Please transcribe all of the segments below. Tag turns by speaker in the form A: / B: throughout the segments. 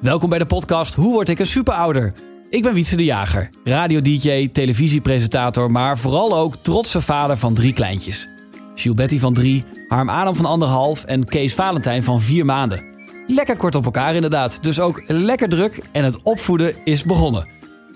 A: Welkom bij de podcast Hoe word ik een superouder? Ik ben Wietse de Jager, radio-dj, televisiepresentator, maar vooral ook trotse vader van drie kleintjes. Betty van drie, Harm Adam van anderhalf en Kees Valentijn van vier maanden. Lekker kort op elkaar inderdaad, dus ook lekker druk en het opvoeden is begonnen.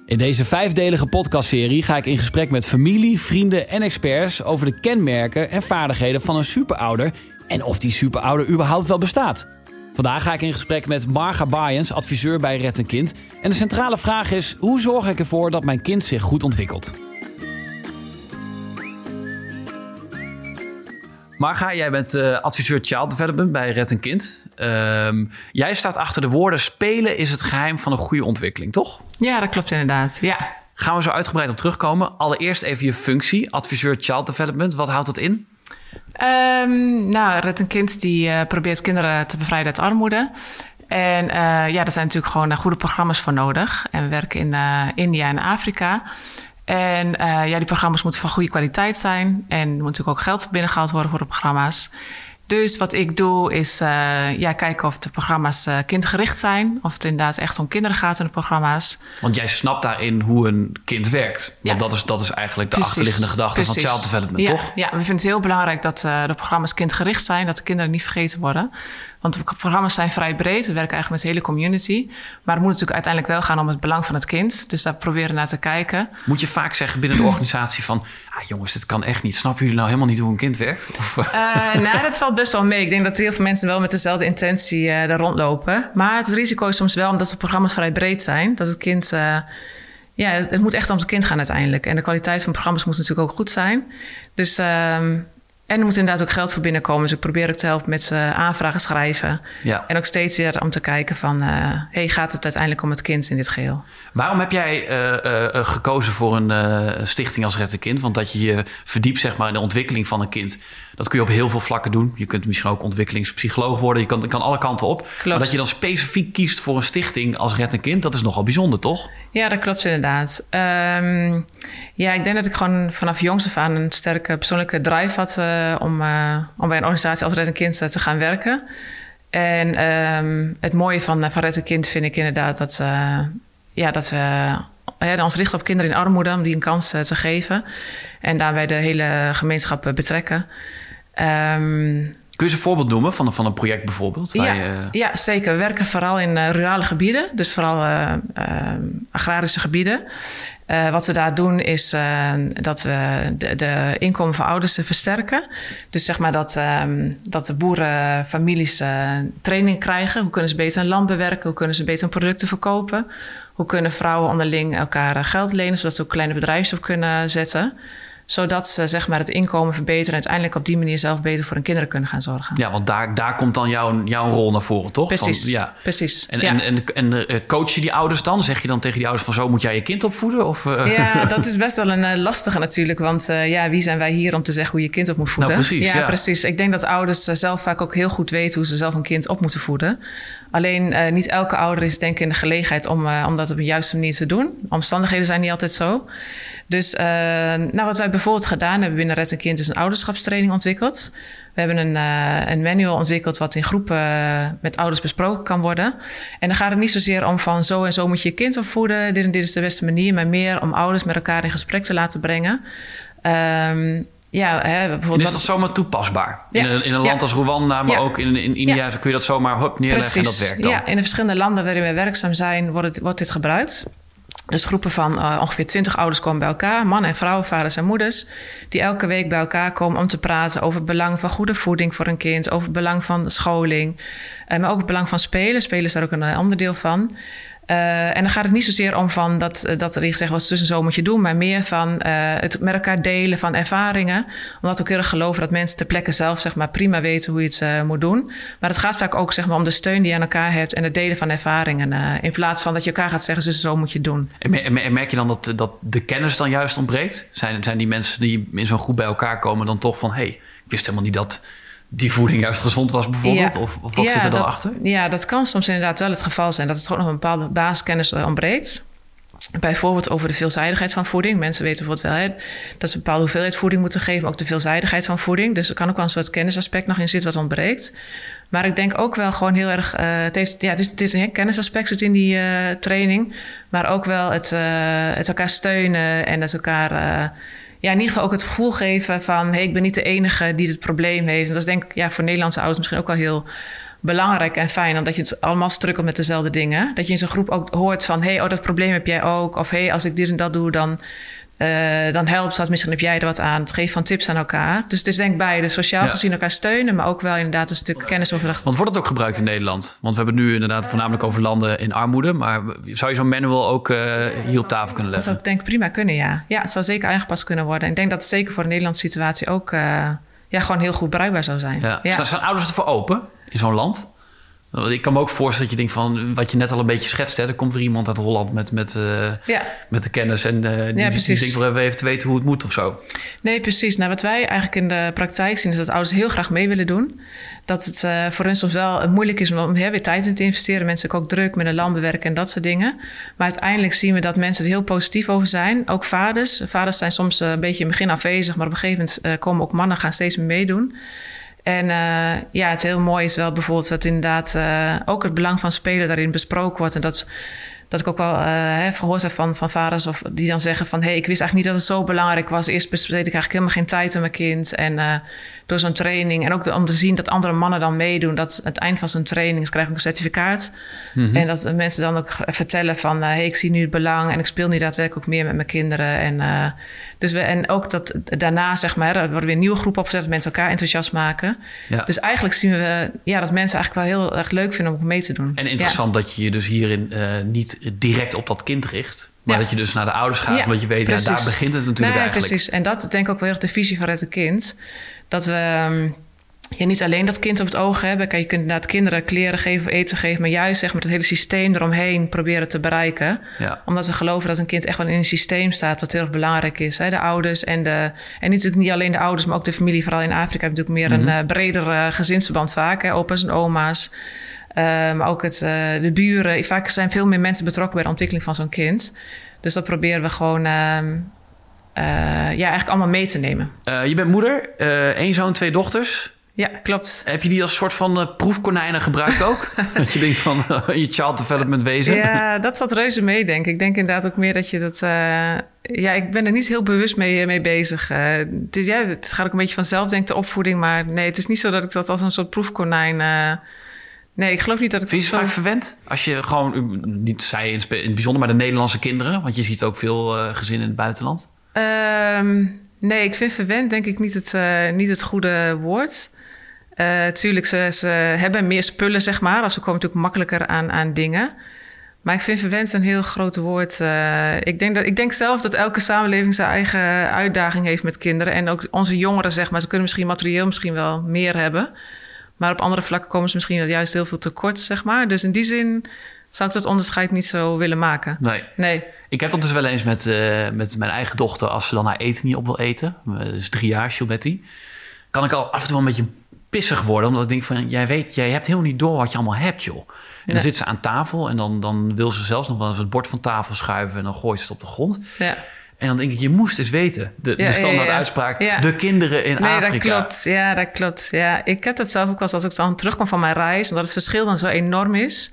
A: In deze vijfdelige podcastserie ga ik in gesprek met familie, vrienden en experts over de kenmerken en vaardigheden van een superouder en of die superouder überhaupt wel bestaat. Vandaag ga ik in gesprek met Marga Bayens, adviseur bij Red een Kind. En de centrale vraag is: hoe zorg ik ervoor dat mijn kind zich goed ontwikkelt? Marga, jij bent uh, adviseur Child Development bij Red een Kind. Ehm, jij staat achter de woorden: spelen is het geheim van een goede ontwikkeling, toch?
B: Ja, dat klopt inderdaad. Ja.
A: Gaan we zo uitgebreid op terugkomen. Allereerst even je functie, adviseur Child Development. Wat houdt dat in?
B: Um, nou, Red een Kind die uh, probeert kinderen te bevrijden uit armoede. En uh, ja, daar zijn natuurlijk gewoon uh, goede programma's voor nodig. En we werken in India en Afrika. En ja, die programma's moeten van goede kwaliteit zijn. En er moet natuurlijk ook geld binnengehaald worden voor de programma's. Dus wat ik doe is uh, ja, kijken of de programma's uh, kindgericht zijn. Of het inderdaad echt om kinderen gaat in de programma's.
A: Want jij snapt daarin hoe een kind werkt. Want ja. dat, is, dat is eigenlijk de Precies. achterliggende gedachte Precies. van child development,
B: ja.
A: toch?
B: Ja, we vinden het heel belangrijk dat uh, de programma's kindgericht zijn. Dat de kinderen niet vergeten worden. Want de programma's zijn vrij breed. We werken eigenlijk met de hele community. Maar het moet natuurlijk uiteindelijk wel gaan om het belang van het kind. Dus daar proberen we naar te kijken.
A: Moet je vaak zeggen binnen de organisatie van... Ah, jongens, dit kan echt niet. Snappen jullie nou helemaal niet hoe een kind werkt? Of,
B: uh, nou, dat valt best wel mee. Ik denk dat heel veel mensen wel met dezelfde intentie uh, daar rondlopen. Maar het risico is soms wel, omdat de programma's vrij breed zijn... dat het kind... Uh, ja, het, het, moet echt om het kind gaan uiteindelijk. En de kwaliteit van programma's moet natuurlijk ook goed zijn. Dus... Uh, en er moet inderdaad ook geld voor binnenkomen. Dus ik probeer ook te helpen met uh, aanvragen schrijven. Ja. En ook steeds weer om te kijken van... Uh, hey, gaat het uiteindelijk om het kind in dit geheel?
A: Waarom heb jij uh, gekozen voor een stichting als Red Kind? Want dat je je verdiept zeg maar, in de ontwikkeling van een kind... dat kun je op heel veel vlakken doen. Je kunt misschien ook ontwikkelingspsycholoog worden. Je kan, kan alle kanten op. Klopt. Maar dat je dan specifiek kiest voor een stichting als Red Kind... dat is nogal bijzonder, toch?
B: Ja, dat klopt inderdaad. Um, ja, ik denk dat ik gewoon vanaf jongs af aan... een sterke persoonlijke drive had om, uh, om bij een organisatie als Red een Kind te gaan werken. En um, het mooie van, van Red een Kind vind ik inderdaad dat, ja, dat we ja, ons richten op kinderen in armoede, om die een kans te geven. En daarbij de hele gemeenschap betrekken. Um,
A: Kun je eens een voorbeeld noemen van, van een project bijvoorbeeld?
B: Ja, je... ja, zeker. We werken vooral in uh, rurale gebieden, dus vooral uh, uh, agrarische gebieden. wat we daar doen is dat we de, de, inkomen van ouders versterken. Dus zeg maar dat, um, dat de boerenfamilies training krijgen. Hoe kunnen ze beter een land bewerken? Hoe kunnen ze beter producten verkopen? Hoe kunnen vrouwen onderling elkaar geld lenen, zodat ze ook kleine bedrijven op kunnen zetten? Zodat ze zeg maar, het inkomen verbeteren... en uiteindelijk op die manier zelf beter voor hun kinderen kunnen gaan zorgen.
A: Ja, want daar, daar komt dan jouw, jouw rol naar voren, toch?
B: Precies,
A: van,
B: ja. precies.
A: En,
B: ja.
A: en, en, en uh, coach je die ouders dan? Zeg je dan tegen die ouders van zo moet jij je kind opvoeden? Of, uh...
B: Ja, dat is best wel een uh, lastige natuurlijk. Want ja, wie zijn wij hier om te zeggen hoe je kind op moet voeden?
A: Nou, precies,
B: ja,
A: ja,
B: precies. Ik denk dat ouders zelf vaak ook heel goed weten... hoe ze zelf een kind op moeten voeden. Alleen niet elke ouder is denk ik in de gelegenheid om, om dat op een juiste manier te doen. Omstandigheden zijn niet altijd zo. Dus uh, nou, wat wij bijvoorbeeld gedaan hebben binnen Red een Kind is een ouderschapstraining ontwikkeld. We hebben een, uh, een manual ontwikkeld wat in groepen uh, met ouders besproken kan worden. En dan gaat het niet zozeer om van zo en zo moet je je kind opvoeden. Dit en dit is de beste manier. Maar meer om ouders met elkaar in gesprek te laten brengen. Um, ja, hè, bijvoorbeeld
A: is dat zomaar toepasbaar? Ja. In, een, in een land ja. als Rwanda, maar ja. ook in, in India kun je dat zomaar hop neerleggen
B: Precies.
A: en dat werkt dan?
B: Ja, in de verschillende landen waarin we werkzaam zijn wordt, wordt dit gebruikt. Dus groepen van uh, ongeveer twintig ouders komen bij elkaar, mannen en vrouwen, vaders en moeders, die elke week bij elkaar komen om te praten over het belang van goede voeding voor een kind, over het belang van scholing, uh, maar ook het belang van spelen. Spelen is daar ook een onderdeel van. Uh, en dan gaat het niet zozeer om van dat, dat er gezegd wordt, dus en zo moet je doen, maar meer van uh, het met elkaar delen van ervaringen. Omdat we heel erg geloven dat mensen ter plekke zelf zeg maar, prima weten hoe je het moet doen. Maar het gaat vaak ook zeg maar, om de steun die je aan elkaar hebt en het delen van ervaringen. in plaats van dat je elkaar gaat zeggen, dus zo moet je doen.
A: En merk je dan dat, dat de kennis dan juist ontbreekt? Zijn, zijn die mensen die in zo'n groep bij elkaar komen dan toch van, hé, hey, ik wist helemaal niet dat die voeding juist gezond was bijvoorbeeld? Ja. Of, of, wat
B: ja,
A: zit er dan
B: dat,
A: achter?
B: Ja, dat kan soms inderdaad wel het geval zijn. Dat het gewoon nog een bepaalde basiskennis ontbreekt. Bijvoorbeeld over de veelzijdigheid van voeding. Mensen weten bijvoorbeeld wel hè, dat ze een bepaalde hoeveelheid voeding moeten geven, maar ook de veelzijdigheid van voeding. Dus er kan ook wel een soort kennisaspect nog in zitten wat ontbreekt. Maar ik denk ook wel gewoon heel erg. Uh, het, heeft, ja, het, is, het is een kennisaspect zit in die uh, training. Maar ook wel het, uh, het elkaar steunen en het elkaar. Ja, in ieder geval ook het gevoel geven van: hey, ik ben niet de enige die dit probleem heeft. En dat is denk ik ja, voor Nederlandse ouders misschien ook wel heel belangrijk en fijn. Omdat je het allemaal strukkelt met dezelfde dingen. Dat je in zo'n groep ook hoort van... hé, hey, oh, dat probleem heb jij ook. Of hé, hey, als ik dit en dat doe, dan, uh, dan helpt dat. Misschien heb jij er wat aan. Het geeft van tips aan elkaar. Dus het is denk ik beide. Sociaal gezien elkaar steunen... maar ook wel inderdaad een stuk kennisoverdracht.
A: Want wordt het ook gebruikt in Nederland? Want we hebben het nu inderdaad voornamelijk over landen in armoede. Maar zou je zo'n manual ook uh, hier op tafel kunnen leggen?
B: Dat zou ik denk prima kunnen, ja. Ja, het zou zeker aangepast kunnen worden. Ik denk dat het zeker voor de Nederlandse situatie ook... Uh, ja, gewoon heel goed bruikbaar zou zijn.
A: Ja. ja. Zijn ouders ervoor open in zo'n land? Ik kan me ook voorstellen dat je denkt van wat je net al een beetje schetst. Hè, er komt weer iemand uit Holland met, met, uh, ja. met de kennis en uh, die, ja, die denkt wel even te weten hoe het moet of zo.
B: Nee, precies. Nou, wat wij eigenlijk in de praktijk zien is dat ouders heel graag mee willen doen. Dat het uh, voor hen soms wel moeilijk is om hè, weer tijd in te investeren. Mensen ook druk met een land bewerken en dat soort dingen. Maar uiteindelijk zien we dat mensen er heel positief over zijn. Ook vaders. Vaders zijn soms een beetje in het begin afwezig, maar op een gegeven moment komen ook mannen gaan steeds meer meedoen. En uh, ja, het heel mooi is wel bijvoorbeeld dat inderdaad uh, ook het belang van spelen daarin besproken wordt. En dat, dat ik ook wel uh, gehoord heb van, van vaders of die dan zeggen van... hé, hey, ik wist eigenlijk niet dat het zo belangrijk was. Eerst besteed ik eigenlijk helemaal geen tijd aan mijn kind. En door zo'n training. En ook om te zien dat andere mannen dan meedoen. Dat het eind van zo'n training, ze krijgen een certificaat. Mm-hmm. En dat mensen dan ook vertellen van... hé, hey, ik zie nu het belang en ik speel nu daadwerkelijk ook meer met mijn kinderen. En dus we, en ook dat daarna, zeg maar, er worden weer nieuwe groepen opgezet, dat mensen elkaar enthousiast maken. Ja. Dus eigenlijk zien we ja, dat mensen eigenlijk wel heel erg leuk vinden om mee te doen.
A: En interessant dat je je dus hierin uh, niet direct op dat kind richt. Maar dat je dus naar de ouders gaat, ja, omdat je weet, ja, daar begint het natuurlijk nee, eigenlijk.
B: Precies, en dat denk ik ook wel de visie van het kind. Dat we ehm, je niet alleen dat kind op het oog hebben. Kijk, je kunt inderdaad kinderen kleren geven eten geven, maar juist zeg maar, het hele systeem eromheen proberen te bereiken. Ja. Omdat we geloven dat een kind echt wel in een systeem staat, wat heel erg belangrijk is. Hè? De ouders en de. En niet, niet alleen de ouders, maar ook de familie. Vooral in Afrika heb je natuurlijk meer een uh, breder uh, gezinsverband vaak. Hè? Opa's en oma's. Uh, maar ook het, de buren. Vaak zijn veel meer mensen betrokken bij de ontwikkeling van zo'n kind. Dus dat proberen we gewoon. Ehm, ja, eigenlijk allemaal mee te nemen.
A: je bent moeder, één zoon, twee dochters.
B: Ja, klopt.
A: Heb je die als soort van uh, proefkonijnen gebruikt ook? dat je denkt van uh, je child development wezen?
B: Ja, dat zat reuze mee, denk ik. Ik denk inderdaad ook meer dat je dat... Uh, ja, ik ben er niet heel bewust mee, mee bezig. Het, ja, het gaat ook een beetje vanzelf, denk ik, de opvoeding. Maar nee, het is niet zo dat ik dat als een soort proefkonijn... nee, ik geloof niet dat ik...
A: Vind je het vaak verwend? Als je gewoon, niet zij in, in het bijzonder, maar de Nederlandse kinderen... want je ziet ook veel gezinnen in het buitenland.
B: Um, nee, ik vind verwend denk ik niet het, niet het goede woord... Uh, tuurlijk, ze, ze hebben meer spullen, zeg maar. Als ze komen natuurlijk makkelijker aan, aan dingen. Maar ik vind verwend een heel groot woord. Uh, ik, denk dat, ik denk zelf dat elke samenleving zijn eigen uitdaging heeft met kinderen. En ook onze jongeren, zeg maar. Ze kunnen misschien materieel misschien wel meer hebben. Maar op andere vlakken komen ze misschien juist heel veel tekort, zeg maar. Dus in die zin zou ik dat onderscheid niet zo willen maken.
A: Nee. nee. Ik heb dat dus wel eens met, uh, met mijn eigen dochter... als ze dan haar eten niet op wil eten. Dus drie jaar, Gilbetti. Kan ik al af en toe een beetje pissig worden. Omdat ik denk van, jij weet, jij hebt helemaal niet door wat je allemaal hebt, joh. En dan zit ze aan tafel en dan, dan wil ze zelfs nog wel eens het bord van tafel schuiven... en dan gooit ze het op de grond. Ja. En dan denk ik, je moest eens weten. De, de standaard uitspraak, de kinderen in nee, Afrika.
B: dat klopt. Ja, dat klopt. Ja, ik heb dat zelf ook wel als ik dan terugkom van mijn reis... omdat het verschil dan zo enorm is...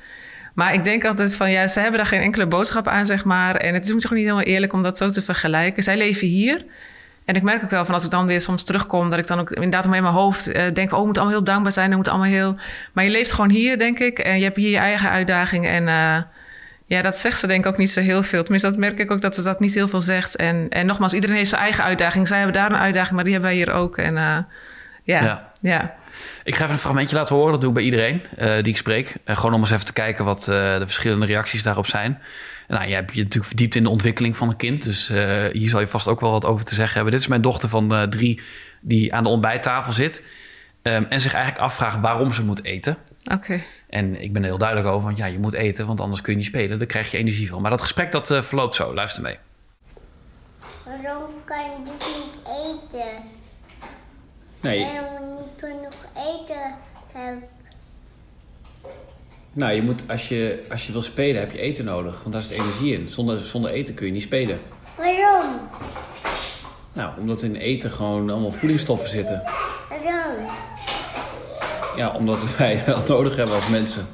B: Maar ik denk altijd van ja, ze hebben daar geen enkele boodschap aan, zeg maar. En het is misschien niet helemaal eerlijk om dat zo te vergelijken. Zij leven hier. En ik merk ook wel van als ik dan weer soms terugkom, dat ik dan ook inderdaad om in mijn hoofd uh, denk: oh, we moeten allemaal heel dankbaar zijn, we moeten allemaal heel. Maar je leeft gewoon hier, denk ik, en je hebt hier je eigen uitdaging. En uh, ja, dat zegt ze denk ik ook niet zo heel veel. Tenminste, dat merk ik ook dat ze dat niet heel veel zegt. En, en nogmaals, iedereen heeft zijn eigen uitdaging. Zij hebben daar een uitdaging, maar die hebben wij hier ook. En uh, ja, ja, ja.
A: Ik ga even een fragmentje laten horen. Dat doe ik bij iedereen die ik spreek. gewoon om eens even te kijken wat de verschillende reacties daarop zijn. Nou, je hebt je natuurlijk verdiept in de ontwikkeling van een kind. Dus uh, hier zal je vast ook wel wat over te zeggen hebben. Dit is mijn dochter van uh, drie die aan de ontbijttafel zit. Um, en zich eigenlijk afvraagt waarom ze moet eten.
B: Oké.
A: En ik ben er heel duidelijk over, want ja, je moet eten, want anders kun je niet spelen. Daar krijg je energie van. Maar dat gesprek dat uh, verloopt zo. Luister mee.
C: Waarom kan je dus niet eten?
A: Nee.
C: Waarom niet genoeg eten hebben?
A: Nou, je moet, als, je, als je wil spelen heb je eten nodig. Want daar zit energie in. Zonder, zonder eten kun je niet spelen.
C: Waarom?
A: Nou, omdat in eten gewoon allemaal voedingsstoffen zitten.
C: Waarom?
A: Ja, omdat wij dat nodig hebben als mensen.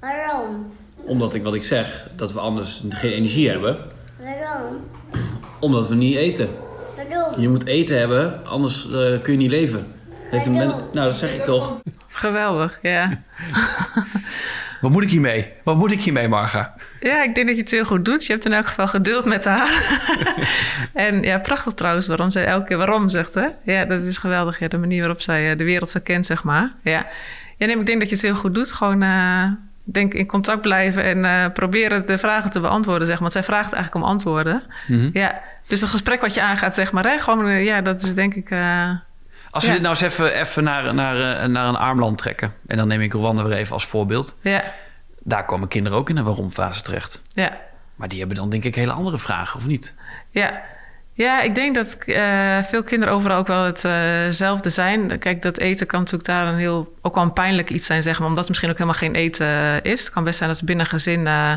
C: Waarom?
A: Omdat ik wat ik zeg, dat we anders geen energie hebben.
C: Waarom?
A: Omdat we niet eten.
C: Waarom?
A: Je moet eten hebben, anders eh, kun je niet leven. Heeft een men... Nou, dat zeg ik toch.
B: Geweldig, ja.
D: Wat moet ik hiermee? Wat moet ik hiermee, Marga?
B: Ja, ik denk dat je het heel goed doet. Je hebt in elk geval geduld met haar. en ja, prachtig trouwens waarom zij elke keer waarom zegt, hè? Ja, dat is geweldig. Ja, de manier waarop zij eh, de wereld zo kent, zeg maar. Ja, ja nee, ik denk dat je het heel goed doet. Gewoon, eh, denk in contact blijven en eh, proberen de vragen te beantwoorden, zeg maar. Want zij vraagt eigenlijk om antwoorden. Ja, dus een gesprek wat je aangaat, zeg maar, hè? Gewoon, ja, dat is denk ik...
D: Als we dit nou eens even, even naar, naar, eh, naar een armland trekken... en dan neem ik Rwanda weer even als voorbeeld...
B: ja,
D: daar komen kinderen ook in een waarom-fase terecht.
B: ja.
D: Maar die hebben dan denk ik hele andere vragen, of niet?
B: Ja. Ja, ik denk dat eh, veel kinderen overal ook wel hetzelfde zijn. Kijk, dat eten kan natuurlijk daar een heel, ook wel een pijnlijk iets zijn, zeg maar. Omdat het misschien ook helemaal geen eten eh, is. Het kan best zijn dat binnen gezin... eh,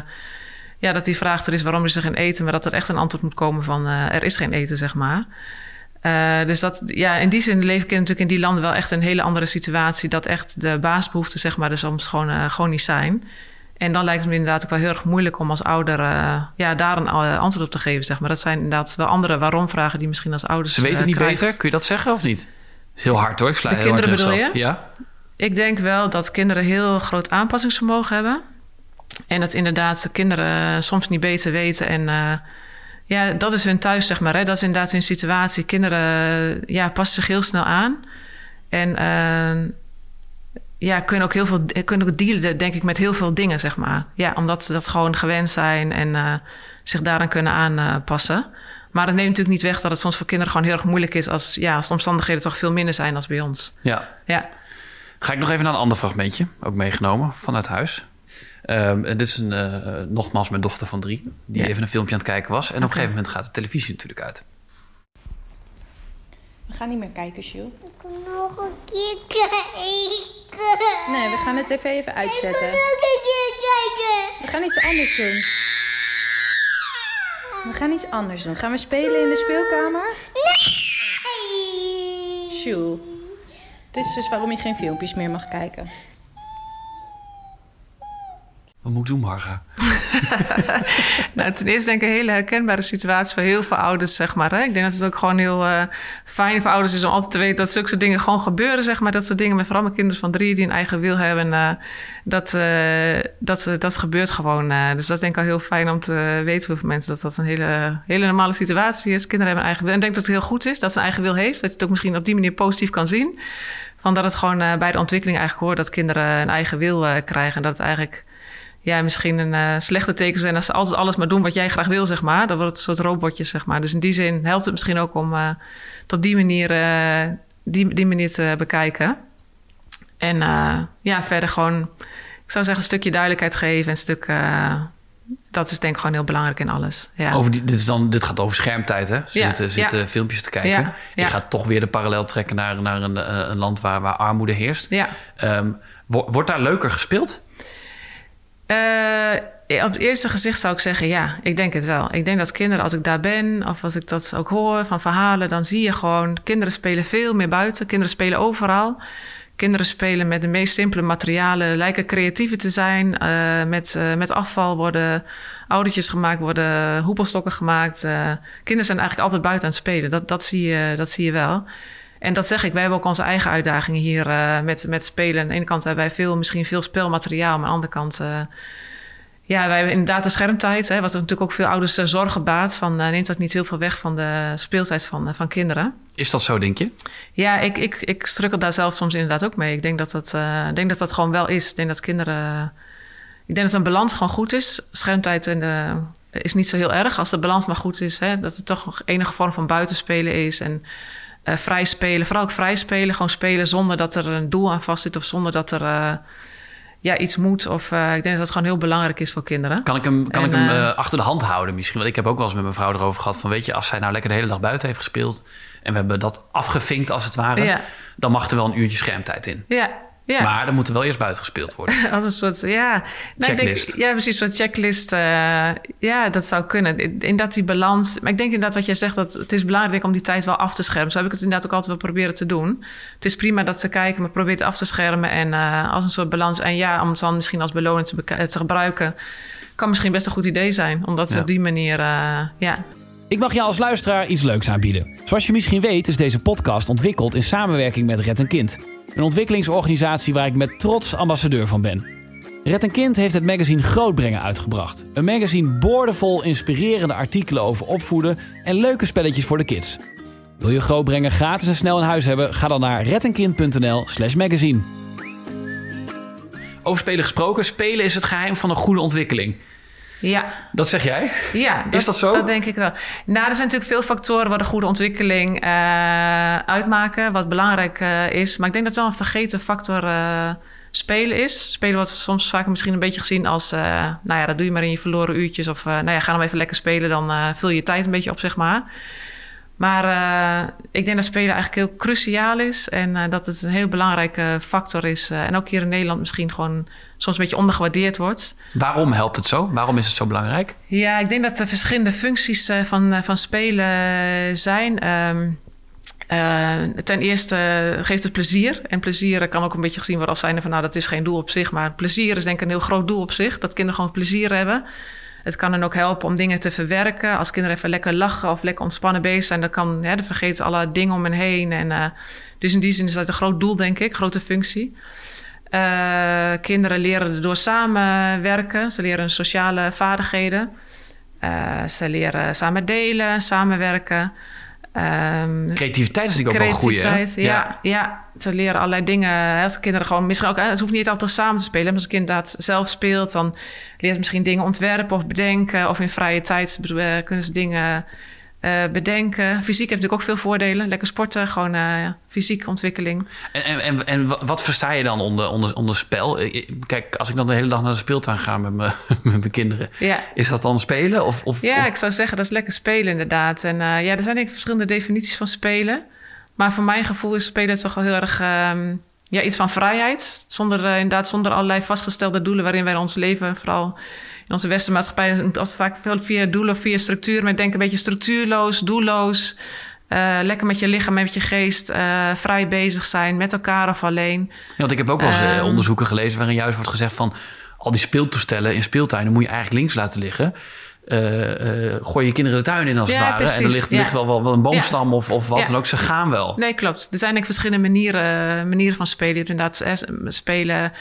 B: ja, dat die vraag er is waarom is er geen eten... maar dat er echt een antwoord moet komen van eh, er is geen eten, zeg maar. Eh, dus dat, ja, in die zin leven kinderen natuurlijk in die landen wel echt een hele andere situatie. Dat echt de basisbehoeften, zeg maar, er soms gewoon, eh, gewoon niet zijn. En dan lijkt het me inderdaad ook wel heel erg moeilijk om als ouder eh, ja, daar een antwoord op te geven. Zeg maar. Dat zijn inderdaad wel andere waarom-vragen die misschien als ouders.
D: Ze weten niet
B: krijgt.
D: beter, kun je dat zeggen of niet? Dat is heel hard hoor, ik sla
B: De
D: heel hard
B: kinderen
D: in
B: bedoel
D: mezelf. Ja?
B: Ik denk wel dat kinderen heel groot aanpassingsvermogen hebben. En dat inderdaad de kinderen soms niet beter weten. En ja, dat is hun thuis, zeg maar. Hè? Dat is inderdaad hun situatie. Kinderen ja, passen zich heel snel aan. En eh, ja, kunnen ook heel veel kunnen ook dealen, denk ik, met heel veel dingen, zeg maar. Ja, omdat ze dat gewoon gewend zijn en eh, zich daaraan kunnen aanpassen. Maar dat neemt natuurlijk niet weg dat het soms voor kinderen gewoon heel erg moeilijk is als, ja, als de omstandigheden toch veel minder zijn dan bij ons.
D: ja.
B: Ja.
D: Ga ik nog even naar een ander fragmentje, ook meegenomen vanuit huis. Ehm, en dit is een, eh, nogmaals mijn dochter van drie, die
B: Ja.
D: even een filmpje aan het kijken was. En op een gegeven moment gaat de televisie natuurlijk uit.
E: We gaan niet meer kijken, Jules.
C: Ik wil nog een keer kijken.
E: Nee, we gaan de tv even
C: Ik wil
E: uitzetten.
C: nog een keer kijken.
E: We gaan iets anders doen. We gaan iets anders doen. Gaan we spelen in de speelkamer?
C: Nee.
E: Jules. Dit is dus waarom je geen filmpjes meer mag kijken.
D: Wat moet doen, Marga?
B: Nou, ten eerste denk ik een hele herkenbare situatie voor heel veel ouders, zeg maar. Hè? Ik denk dat het ook gewoon heel eh, fijn voor ouders is om altijd te weten dat zulke dingen gewoon gebeuren, zeg maar. Dat soort dingen met vooral met kinderen van drie die een eigen wil hebben. eh, dat, eh, dat, dat gebeurt gewoon. dus dat denk ik al heel fijn om te weten voor veel mensen dat dat een hele, hele normale situatie is. Kinderen hebben een eigen wil. En ik denk dat het heel goed is dat ze een eigen wil heeft. Dat je het ook misschien op die manier positief kan zien. Van dat het gewoon bij de ontwikkeling eigenlijk hoort dat kinderen een eigen wil krijgen. En dat het eigenlijk ja, misschien een eh, slechte teken zijn als ze altijd alles maar doen wat jij graag wil, zeg maar. Dan wordt het een soort robotjes, zeg maar. Dus in die zin helpt het misschien ook om eh, het op die manier, eh, die, die manier te bekijken. En ja, verder gewoon, ik zou zeggen, een stukje duidelijkheid geven. Een stuk, dat is denk ik gewoon heel belangrijk in alles. Ja.
D: Over die, dit, is dan, dit gaat over schermtijd, hè? Ze
B: Ja,
D: zitten,
B: ja.
D: filmpjes te kijken. Je gaat toch weer de parallel trekken naar, naar een, een land waar, waar armoede heerst.
B: ja.
D: Ehm, wo- wordt daar leuker gespeeld?
B: Eh, op het eerste gezicht zou ik zeggen ja, ik denk het wel. Ik denk dat kinderen, als ik daar ben of als ik dat ook hoor van verhalen, dan zie je gewoon, kinderen spelen veel meer buiten. Kinderen spelen overal. Kinderen spelen met de meest simpele materialen, lijken creatiever te zijn. Eh, met, eh, met afval worden oudertjes gemaakt, worden hoepelstokken gemaakt. Kinderen zijn eigenlijk altijd buiten aan het spelen. Dat, dat, zie, je, dat zie je wel. En dat zeg ik, wij hebben ook onze eigen uitdagingen hier eh, met, met spelen. Aan de ene kant hebben wij veel, misschien veel speelmateriaal, maar aan de andere kant. eh, ja, wij hebben inderdaad de schermtijd, hè, wat natuurlijk ook veel ouders eh, zorgen baat. Van, neemt dat niet heel veel weg van de speeltijd van, van kinderen?
D: Is dat zo, denk je?
B: Ja, ik, ik, ik strukkel daar zelf soms inderdaad ook mee. Ik denk dat dat, denk dat, dat gewoon wel is. Ik denk dat kinderen. Ik denk dat een balans gewoon goed is. Schermtijd en de, is niet zo heel erg als de balans maar goed is. Hè? Dat het toch enige vorm van buitenspelen is. En eh, vrij spelen, vooral ook vrij spelen. Gewoon spelen zonder dat er een doel aan vast zit of zonder dat er eh, ja, iets moet. Of, eh, ik denk dat dat gewoon heel belangrijk is voor kinderen.
D: Kan ik hem, kan
B: En,
D: ik hem achter de hand houden misschien? Want ik heb ook wel eens met mijn vrouw erover gehad van... weet je, als zij nou lekker de hele dag buiten heeft gespeeld... en we hebben dat afgevinkt als het ware...
B: Ja.
D: dan mag er wel een uurtje schermtijd in.
B: Ja, Ja.
D: Maar er moet er wel eerst buiten gespeeld worden.
B: Als een soort, ja. Nou, ik. Denk, ja, precies, een checklist. eh, ja, dat zou kunnen. In- Inderdaad, die balans. Maar ik denk inderdaad wat jij zegt, dat het is belangrijk om die tijd wel af te schermen. Zo heb ik het inderdaad ook altijd wel proberen te doen. Het is prima dat ze kijken, maar probeer het af te schermen. En eh, als een soort balans. En ja, om het dan misschien als beloning te, gebruiken... kan misschien best een goed idee zijn. Omdat ze
D: Ja.
B: op die manier, eh, ja...
A: Ik mag je als luisteraar iets leuks aanbieden. Zoals je misschien weet is deze podcast ontwikkeld in samenwerking met Red een Kind. Een ontwikkelingsorganisatie waar ik met trots ambassadeur van ben. Red een Kind heeft het magazine Grootbrengen uitgebracht. Een magazine boordevol inspirerende artikelen over opvoeden en leuke spelletjes voor de kids. Wil je Grootbrengen gratis en snel in huis hebben? Ga dan naar reddenkind.nl slash magazine.
D: Over spelen gesproken. Spelen is het geheim van een goede ontwikkeling.
B: Ja,
D: Dat zeg jij?
B: Ja,
D: Is dat zo?
B: Dat denk ik wel. Nou, er zijn natuurlijk veel factoren wat een goede ontwikkeling eh, uitmaken, wat belangrijk eh, is. Maar ik denk dat wel een vergeten factor eh, spelen is. Spelen wordt soms vaak misschien een beetje gezien als, nou ja, dat doe je maar in je verloren uurtjes. Of, nou ja, ga dan even lekker spelen, dan vul je je tijd een beetje op, zeg maar. Maar eh, ik denk dat spelen eigenlijk heel cruciaal is. En eh, dat het een heel belangrijke factor is. eh, en ook hier in Nederland misschien gewoon soms een beetje ondergewaardeerd wordt.
D: Waarom helpt het zo? Waarom is het zo belangrijk?
B: Ja, ik denk dat er verschillende functies van, van spelen zijn. Ehm, eh, ten eerste geeft het plezier. En plezier kan ook een beetje gezien worden als zijnde van... nou, dat is geen doel op zich. Maar plezier is denk ik een heel groot doel op zich. Dat kinderen gewoon plezier hebben. Het kan hen ook helpen om dingen te verwerken. Als kinderen even lekker lachen of lekker ontspannen bezig zijn... dan, kan, hè, dan vergeten ze alle dingen om hen heen. En, eh, dus in die zin is dat een groot doel, denk ik. Grote functie. Eh, kinderen leren door samenwerken. Ze leren sociale vaardigheden. Eh, ze leren samen delen, samenwerken. Ehm,
D: Creativiteit is natuurlijk ook wel een goede. hè?
B: Creativiteit, ja, ja. Ze leren allerlei dingen. hè, Als kinderen gewoon misschien ook... hè, Het hoeft niet altijd samen te spelen. Maar als een kind dat zelf speelt... dan leert het misschien dingen ontwerpen of bedenken. Of in vrije tijd eh, kunnen ze dingen eh, bedenken. Fysiek heeft natuurlijk ook veel voordelen. Lekker sporten, gewoon eh, fysieke ontwikkeling.
D: En, en, en, en wa- wat versta je dan onder, onder, onder spel? Eh, Kijk, als ik dan de hele dag naar de speeltuin ga met mijn, met mijn kinderen...
B: Ja.
D: is dat dan spelen? Of, of,
B: Ja,
D: of-
B: ik zou zeggen dat is lekker spelen inderdaad. En ja, er zijn denk verschillende definities van spelen. Maar voor mijn gevoel is spelen toch wel heel erg ehm, ja, iets van vrijheid. Zonder, inderdaad, zonder allerlei vastgestelde doelen waarin wij ons leven, vooral in onze westerse maatschappij, vaak veel via doelen of via structuur. Maar ik denk een beetje structuurloos, doelloos. eh, lekker met je lichaam, met je geest, eh, vrij bezig zijn, met elkaar of alleen.
D: Ja, want ik heb ook wel eens eh,
B: Ehm.
D: onderzoeken gelezen... waarin juist wordt gezegd van... al die speeltoestellen in speeltuinen moet je eigenlijk links laten liggen... Gooi je kinderen de tuin in als het ware. en er ligt,
B: ja.
D: ligt wel, wel, wel een boomstam of, of wat dan ook. Ze gaan wel.
B: Nee, klopt. Er zijn denk verschillende manieren, manieren van spelen. Je hebt inderdaad spelen,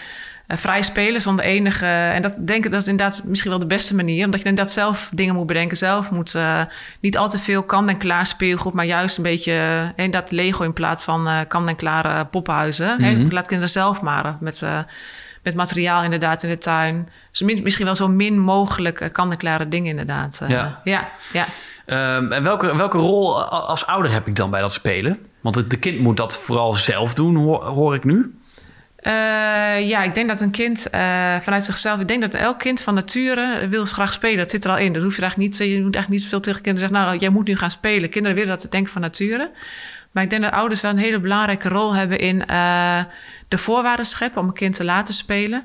B: eh, vrij spelen zonder enige... En dat denk ik dat is inderdaad misschien wel de beste manier. Omdat je inderdaad zelf dingen moet bedenken. Zelf moet eh, niet al te veel kan-en-klaar speelgoed... maar juist een beetje eh, inderdaad Lego in plaats van kan-en-klare poppenhuizen.
D: Mhm.
B: Laat kinderen zelf maar met... met materiaal inderdaad in de tuin. Dus min- misschien wel zo min mogelijk kan-en-klare dingen inderdaad.
D: Ja.
B: ja, ja.
D: Ehm, en welke, welke rol als ouder heb ik dan bij dat spelen? Want het de kind moet dat vooral zelf doen, hoor, hoor ik nu.
B: Eh, ja, ik denk dat een kind eh, vanuit zichzelf... Ik denk dat elk kind van nature wil graag spelen. Dat zit er al in. Dat hoef je eigenlijk niet... Je moet eigenlijk niet veel tegen kinderen zeggen... nou, jij moet nu gaan spelen. Kinderen willen dat denken van nature. Maar ik denk dat ouders wel een hele belangrijke rol hebben... in eh, de voorwaarden scheppen om een kind te laten spelen.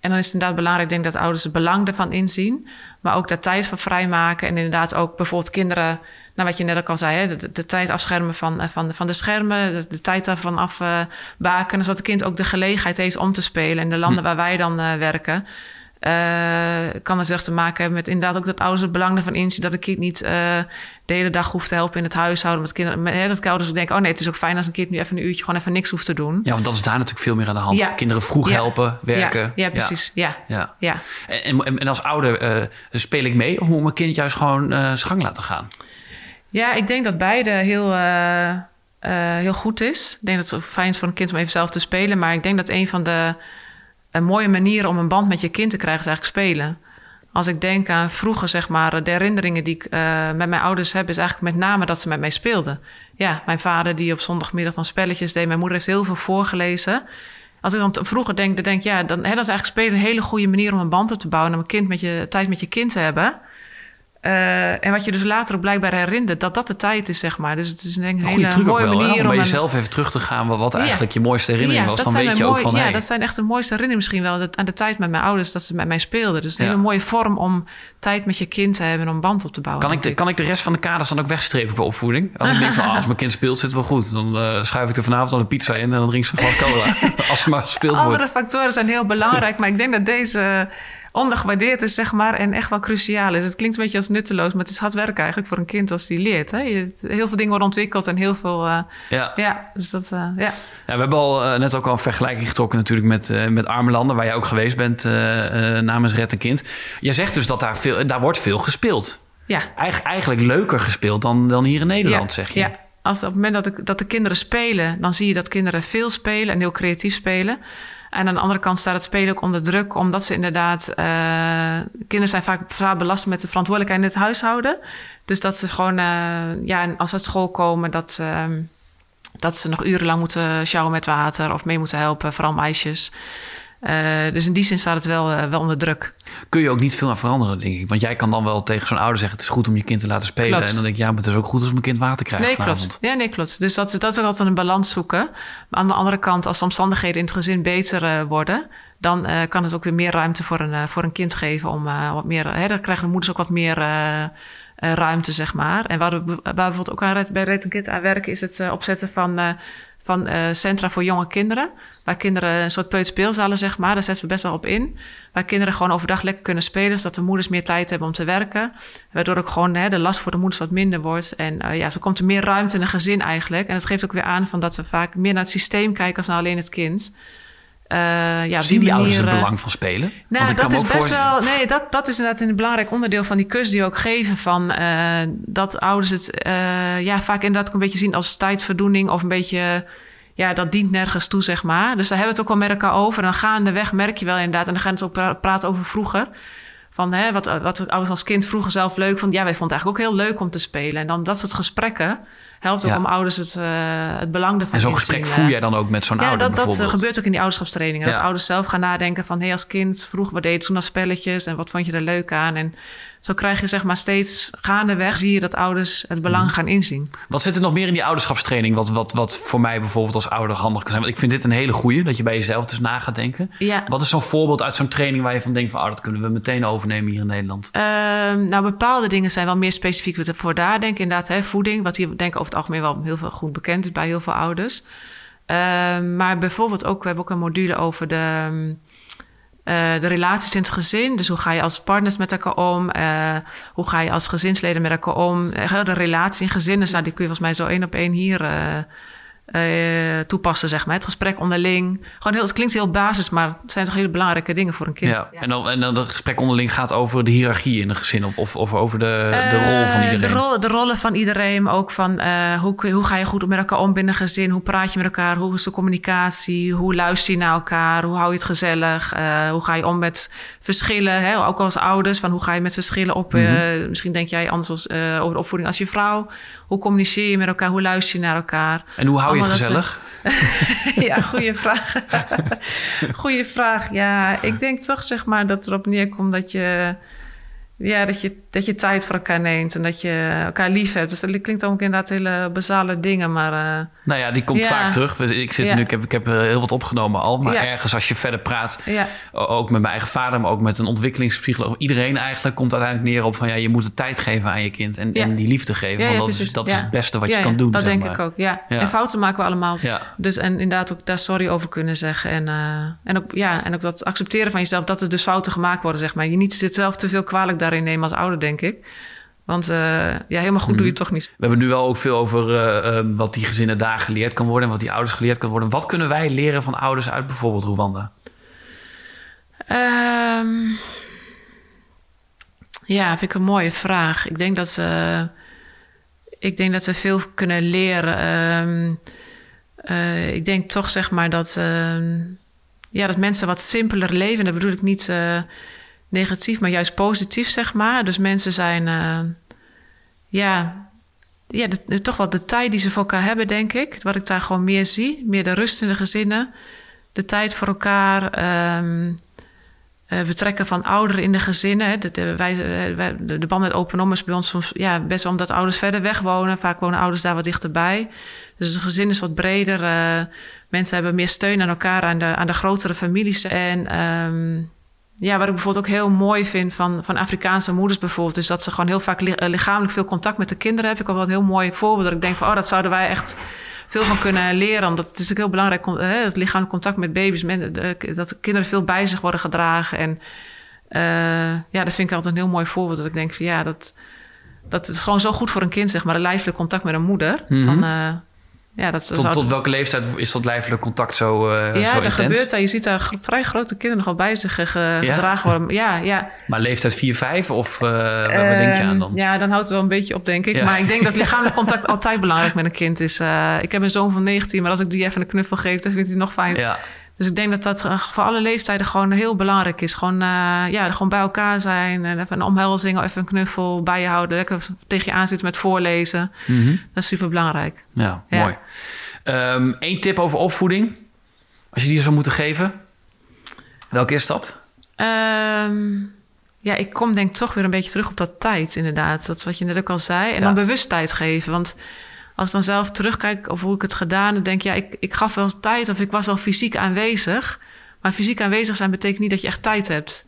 B: En dan is het inderdaad belangrijk... denk dat ouders het belang ervan inzien. Maar ook daar tijd voor vrijmaken. En inderdaad ook bijvoorbeeld kinderen... Nou, wat je net ook al zei, hè, de, de tijd afschermen van, eh, van, van de schermen, de, de tijd daarvan afbaken, zodat het kind ook de gelegenheid heeft om te spelen. En de landen waar wij dan eh, werken, eh, kan het zich te maken hebben met inderdaad ook dat ouders het belang ervan inzien dat een kind niet de hele dag hoeft te helpen in het huishouden. Met kinderen, met, hè, dat ouders ook denken, oh nee, het is ook fijn als een kind nu even een uurtje gewoon even niks hoeft te doen.
D: Ja, want dat is daar natuurlijk veel meer aan de hand.
B: Ja.
D: Kinderen vroeg
B: Ja.
D: helpen, werken.
B: Ja, ja precies. Ja.
D: Ja.
B: Ja.
D: En, en, en als ouder speel ik mee of moet mijn kind juist gewoon zijn gang laten gaan?
B: Ja, ik denk dat beide heel, eh, eh, heel goed is. Ik denk dat het fijn is voor een kind om even zelf te spelen. Maar ik denk dat een van de eh, mooie manieren om een band met je kind te krijgen is eigenlijk spelen. Als ik denk aan vroeger, zeg maar, de herinneringen die ik met mijn ouders heb, is eigenlijk met name dat ze met mij speelden. Ja, mijn vader die op zondagmiddag dan spelletjes deed. Mijn moeder heeft heel veel voorgelezen. Als ik dan vroeger denk, dan denk ik, ja, dan, hè, dat is eigenlijk spelen een hele goede manier om een band op te bouwen. Om een kind met je, tijd met je kind te hebben. Eh, en wat je dus later ook blijkbaar herinnert, dat dat de tijd is, zeg maar. Dus het is een hele
A: truc
B: mooie
A: wel,
B: manier
A: om bij
B: een-
A: jezelf even terug te gaan... wat,
B: Ja.
A: eigenlijk je mooiste herinnering was. Dan weet je ook van...
B: Ja,
A: hey,
B: dat zijn echt de mooiste herinneringen misschien wel. Dat, aan de tijd met mijn ouders, dat ze met mij speelden. Dus een
A: Ja.
B: hele mooie vorm om tijd met je kind te hebben... en om band op te bouwen.
A: Kan ik, de, kan ik de rest van de kaders dan ook wegstrepen voor opvoeding? Als ik denk van, ah, als mijn kind speelt, zit het wel goed. Dan eh, schuif ik er vanavond al een pizza in en dan drink ze glas cola. als ze maar gespeeld
B: Andere
A: wordt.
B: factoren zijn heel belangrijk, maar ik denk dat deze ondergewaardeerd is, zeg maar, en echt wel cruciaal is. Het klinkt een beetje als nutteloos, maar het is hard werken eigenlijk voor een kind als die leert. Hè? Je, heel veel dingen worden ontwikkeld en heel veel. eh,
A: Ja.
B: ja, dus dat. eh, ja.
A: Ja, we hebben al eh, net ook al een vergelijking getrokken natuurlijk met, met arme landen, waar jij ook geweest bent namens Red een Kind. Jij zegt dus dat daar, veel, daar wordt veel gespeeld.
B: ja.
A: Eigen, eigenlijk leuker gespeeld dan, dan hier in Nederland,
B: ja,
A: zeg je.
B: Ja, als op het moment dat de, dat de kinderen spelen, dan zie je dat kinderen veel spelen en heel creatief spelen. En aan de andere kant staat het spelen ook onder druk, omdat ze inderdaad. eh, kinderen zijn vaak vaak belast met de verantwoordelijkheid in het huishouden. Dus dat ze gewoon, eh, ja, als ze uit school komen, dat, ehm, dat ze nog urenlang moeten sjouwen met water of mee moeten helpen, vooral meisjes. Eh, dus in die zin staat het wel, eh, wel onder druk.
A: Kun je ook niet veel aan veranderen, denk ik. Want jij kan dan wel tegen zo'n ouder zeggen: het is goed om je kind te laten spelen.
B: Klopt.
A: En dan denk ik, ja, maar het is ook goed als mijn kind water krijgt
B: Nee,
A: vanavond.
B: klopt. Ja, nee, klopt. Dus dat, dat is ook altijd een balans zoeken. Maar aan de andere kant, als de omstandigheden in het gezin beter eh, worden, dan kan het ook weer meer ruimte voor een, voor een kind geven om wat meer. Hè, dan krijgen de moeders ook wat meer. ruimte, zeg maar. En waar we, waar we bijvoorbeeld ook aan, Red- bij Red Kind aan werken, is het opzetten van, van eh, centra voor jonge kinderen. Waar kinderen een soort peuterspeelzalen, zeg maar. Daar zetten we best wel op in. Waar kinderen gewoon overdag lekker kunnen spelen, zodat de moeders meer tijd hebben om te werken. Waardoor ook gewoon hè, de last voor de moeders wat minder wordt. En eh, ja, zo komt er meer ruimte in een gezin eigenlijk. En het geeft ook weer aan van dat we vaak meer naar het systeem kijken als naar alleen het kind. Eh, ja,
A: Zien die ouders het belang van spelen?
B: nou,
A: ik
B: dat is best wel. Nee, dat, dat is inderdaad een belangrijk onderdeel van die kus die we ook geven. Van, eh, dat ouders het eh, ja, vaak inderdaad ook een beetje zien als tijdverdoening of een beetje. Ja, dat dient nergens toe, zeg maar. Dus daar hebben we het ook wel met elkaar over. En dan gaandeweg merk je wel inderdaad. En dan gaan ze ook pra- praten over vroeger. Van hè, wat, wat ouders als kind vroeger zelf leuk vonden. Ja, wij vonden het eigenlijk ook heel leuk om te spelen. En dan dat soort gesprekken helpt ook
A: Ja.
B: om ouders het, eh, het belang ervan
A: En zo'n gesprek voer
B: eh.
A: jij dan ook met zo'n
B: Ja,
A: ouder
B: dat, dat eh, gebeurt ook in die ouderschapstrainingen.
A: Ja.
B: Dat ouders zelf gaan nadenken van... hé, als kind vroeg, wat deed je toen als spelletjes... en wat vond je er leuk aan? En zo krijg je zeg maar steeds gaandeweg... zie je dat ouders het belang
A: Mhm.
B: gaan inzien.
A: Wat zit er nog meer in die ouderschapstraining? Wat, wat, wat voor mij bijvoorbeeld als ouder handig kan zijn? Want ik vind dit een hele goeie, dat je bij jezelf dus na gaat denken.
B: Ja.
A: Wat is zo'n voorbeeld uit zo'n training waar je van denkt van... Oh, dat kunnen we meteen overnemen hier in Nederland?
B: Ehm, nou, bepaalde dingen zijn wel meer specifiek voor daar denken. Inderdaad, hè, voeding, wat hier denk ik over het algemeen wel heel veel goed bekend is bij heel veel ouders. Ehm, maar bijvoorbeeld ook, we hebben ook een module over de, eh, de relaties in het gezin. Dus hoe ga je als partners met elkaar om? Eh, hoe ga je als gezinsleden met elkaar om? Eh, de relatie in gezinnen, nou, die kun je volgens mij zo één op één hier eh, toepassen, zeg maar. Het gesprek onderling. Gewoon heel, het klinkt heel basis, maar het zijn toch hele belangrijke dingen voor een kind.
A: Ja. En, dan, en dan het gesprek onderling gaat over de hiërarchie in een gezin... of, of, of over de, de
B: Eh,
A: rol van iedereen.
B: De, rol, de rollen van iedereen, maar ook van eh, hoe, hoe ga je goed met elkaar om binnen een gezin? Hoe praat je met elkaar? Hoe is de communicatie? Hoe luister je naar elkaar? Hoe hou je het gezellig? Hoe ga je om met verschillen? Hè? Ook als ouders, van hoe ga je met verschillen op?
A: Mhm.
B: misschien denk jij anders als, over de opvoeding als je vrouw. Hoe communiceer je met elkaar? Hoe luister je naar elkaar?
A: En hoe hou je het gezellig?
B: ja, goede vraag. goede vraag. Ja, ik denk toch zeg maar dat erop neerkomt dat je, ja, dat je, dat je tijd voor elkaar neemt en dat je elkaar lief hebt. Dus dat klinkt ook inderdaad hele basale dingen, maar uh,
A: Nou ja, die komt
B: Ja.
A: vaak terug. Ik, zit
B: Ja.
A: nu, ik, heb, ik heb eh, heel wat opgenomen al. Maar
B: Ja.
A: ergens als je verder praat... Ook met mijn eigen vader, maar ook met een ontwikkelingspsycholoog. Iedereen eigenlijk komt uiteindelijk neer op van ja, je moet de tijd geven aan je kind en, en die liefde geven. Want dat, is, dat is het beste wat je kan doen.
B: Dat denk
A: maar.
B: ik ook, ja. En fouten maken we allemaal. Dus en inderdaad ook daar sorry over kunnen zeggen. En, eh, en, ook, ja, en ook dat accepteren van jezelf dat er dus fouten gemaakt worden, zeg maar. Je niet zichzelf te veel kwalijk daarin nemen als ouder, denk ik. Want eh, ja, helemaal goed
A: Mhm.
B: doe je het toch niet.
A: We hebben nu wel ook veel over eh, eh, wat die gezinnen daar geleerd kan worden en wat die ouders geleerd kan worden. Wat kunnen wij leren van ouders uit bijvoorbeeld Rwanda?
B: Ehm, ja, vind ik een mooie vraag. Ik denk dat ze, ik denk dat we veel kunnen leren. Ehm, eh, ik denk toch zeg maar dat, ehm, ja, dat mensen wat simpeler leven. En dat bedoel ik niet negatief, maar juist positief, zeg maar. Dus mensen zijn, eh, ja, ja toch wel de tijd die ze voor elkaar hebben, denk ik. Wat ik daar gewoon meer zie. Meer de rust in de gezinnen. De tijd voor elkaar. ehm, eh, betrekken van ouderen in de gezinnen. De, wij, eh, de, band met Open Om is bij ons ja, best omdat ouders verder weg wonen. Vaak wonen ouders daar wat dichterbij. Dus het gezin is wat breder. mensen hebben meer steun aan elkaar, aan de, aan de grotere families. En ehm, ja, wat ik bijvoorbeeld ook heel mooi vind van, van Afrikaanse moeders bijvoorbeeld... is dat ze gewoon heel vaak eh, lichamelijk veel contact met de kinderen hebben. Ik heb wel een heel mooi voorbeeld dat ik denk van... oh, dat zouden wij echt veel van kunnen leren. Omdat het is ook heel belangrijk, hè, het lichamelijk contact met baby's. De- dat de kinderen veel bij zich worden gedragen. En eh, ja, dat vind ik altijd een heel mooi voorbeeld. Dat ik denk van ja, dat, dat is gewoon zo goed voor een kind, zeg maar. Een lijfelijk contact met een moeder.
D: Mhm.
B: van, eh, ja, dat
D: Tot, tot welke leeftijd is dat lijfelijk contact zo, eh zo
B: ja, dat
D: intens?
B: gebeurt daar. Je ziet daar vrij grote kinderen nog wel bij zich ge- ge- gedragen worden. Ja, ja.
D: Maar leeftijd 4, 5 of eh waar denk je aan dan?
B: Ehm, Ja, dan houdt het wel een beetje op, denk ik.
D: Ja.
B: Maar ik denk dat lichamelijk contact altijd belangrijk met een kind is. Eh, ik heb een zoon van 19, maar als ik die even een knuffel geef, dan vindt hij het nog fijn.
D: Ja.
B: Dus ik denk dat dat eh, voor alle leeftijden gewoon heel belangrijk is. Gewoon, eh, ja, gewoon bij elkaar zijn. En even een omhelzing of even een knuffel bij je houden. Lekker tegen je aanzitten met voorlezen.
D: Mhm.
B: Dat is super belangrijk.
D: Ja,
B: Ja.
D: mooi. Eén tip over opvoeding. Als je die zou moeten geven. Welke is dat?
B: Ehm, ja, ik kom denk ik toch weer een beetje terug op dat tijd, inderdaad. Dat wat je net ook al zei. En
D: Ja.
B: dan bewust tijd geven. Want als ik dan zelf terugkijk op hoe ik het gedaan heb, denk ja, ik, ik gaf wel tijd of ik was wel fysiek aanwezig. Maar fysiek aanwezig zijn betekent niet dat je echt tijd hebt.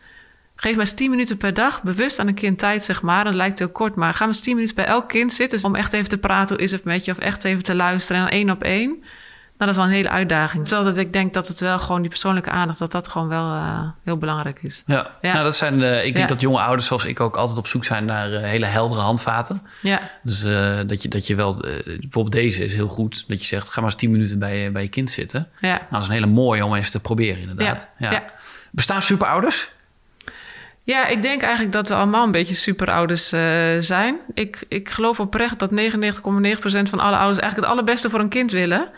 B: Geef maar eens 10 minuten per dag bewust aan een kind tijd, zeg maar. Dat lijkt heel kort, maar ga maar eens 10 minuten bij elk kind zitten... om echt even te praten, hoe is het met je? Of echt even te luisteren en één op één. Nou, dat is wel een hele uitdaging. Zodat ik denk dat het wel gewoon die persoonlijke aandacht... dat dat gewoon wel eh, heel belangrijk is.
D: Ja,
B: Ja.
D: Nou, dat zijn, eh, ik denk
B: Ja.
D: dat jonge ouders zoals ik ook altijd op zoek zijn naar eh, hele heldere handvaten.
B: Ja,
D: Dus eh, dat, je, dat je wel, bijvoorbeeld deze is heel goed. Dat je zegt, ga maar eens 10 minuten bij, je- bij je kind zitten.
B: ja.
D: Nou, dat is een hele mooie om eens te proberen inderdaad.
B: Ja, ja.
D: Bestaan superouders?
B: Ja, ik denk eigenlijk dat we allemaal een beetje superouders eh zijn. Ik, ik geloof oprecht dat 99,9% van alle ouders eigenlijk het allerbeste voor een kind willen.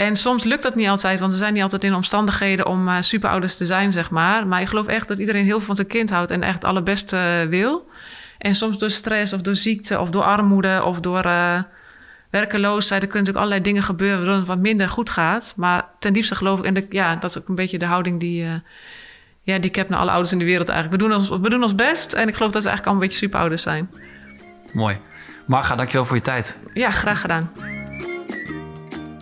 B: En soms lukt dat niet altijd, want we zijn niet altijd in omstandigheden om eh, superouders te zijn, zeg maar. Maar ik geloof echt dat iedereen heel veel van zijn kind houdt en echt het allerbeste eh, wil. En soms door stress of door ziekte of door armoede of door eh, werkeloosheid. Er kunnen natuurlijk allerlei dingen gebeuren waardoor het wat minder goed gaat. Maar ten diepste geloof ik, en de, ja, dat is ook een beetje de houding die, ja, die ik heb naar alle ouders in de wereld eigenlijk. We doen ons, we doen ons best en ik geloof dat ze eigenlijk allemaal een beetje superouders zijn.
D: Mooi. Marga, dankjewel voor je tijd.
B: Ja, graag gedaan.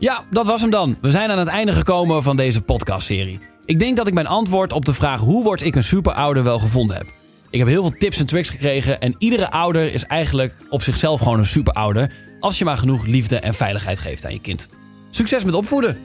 A: Ja, dat was hem dan. We zijn aan het einde gekomen van deze podcastserie. Ik denk dat ik mijn antwoord op de vraag hoe word ik een superouder wel gevonden heb. Ik heb heel veel tips en tricks gekregen en iedere ouder is eigenlijk op zichzelf gewoon een superouder als je maar genoeg liefde en veiligheid geeft aan je kind. Succes met opvoeden!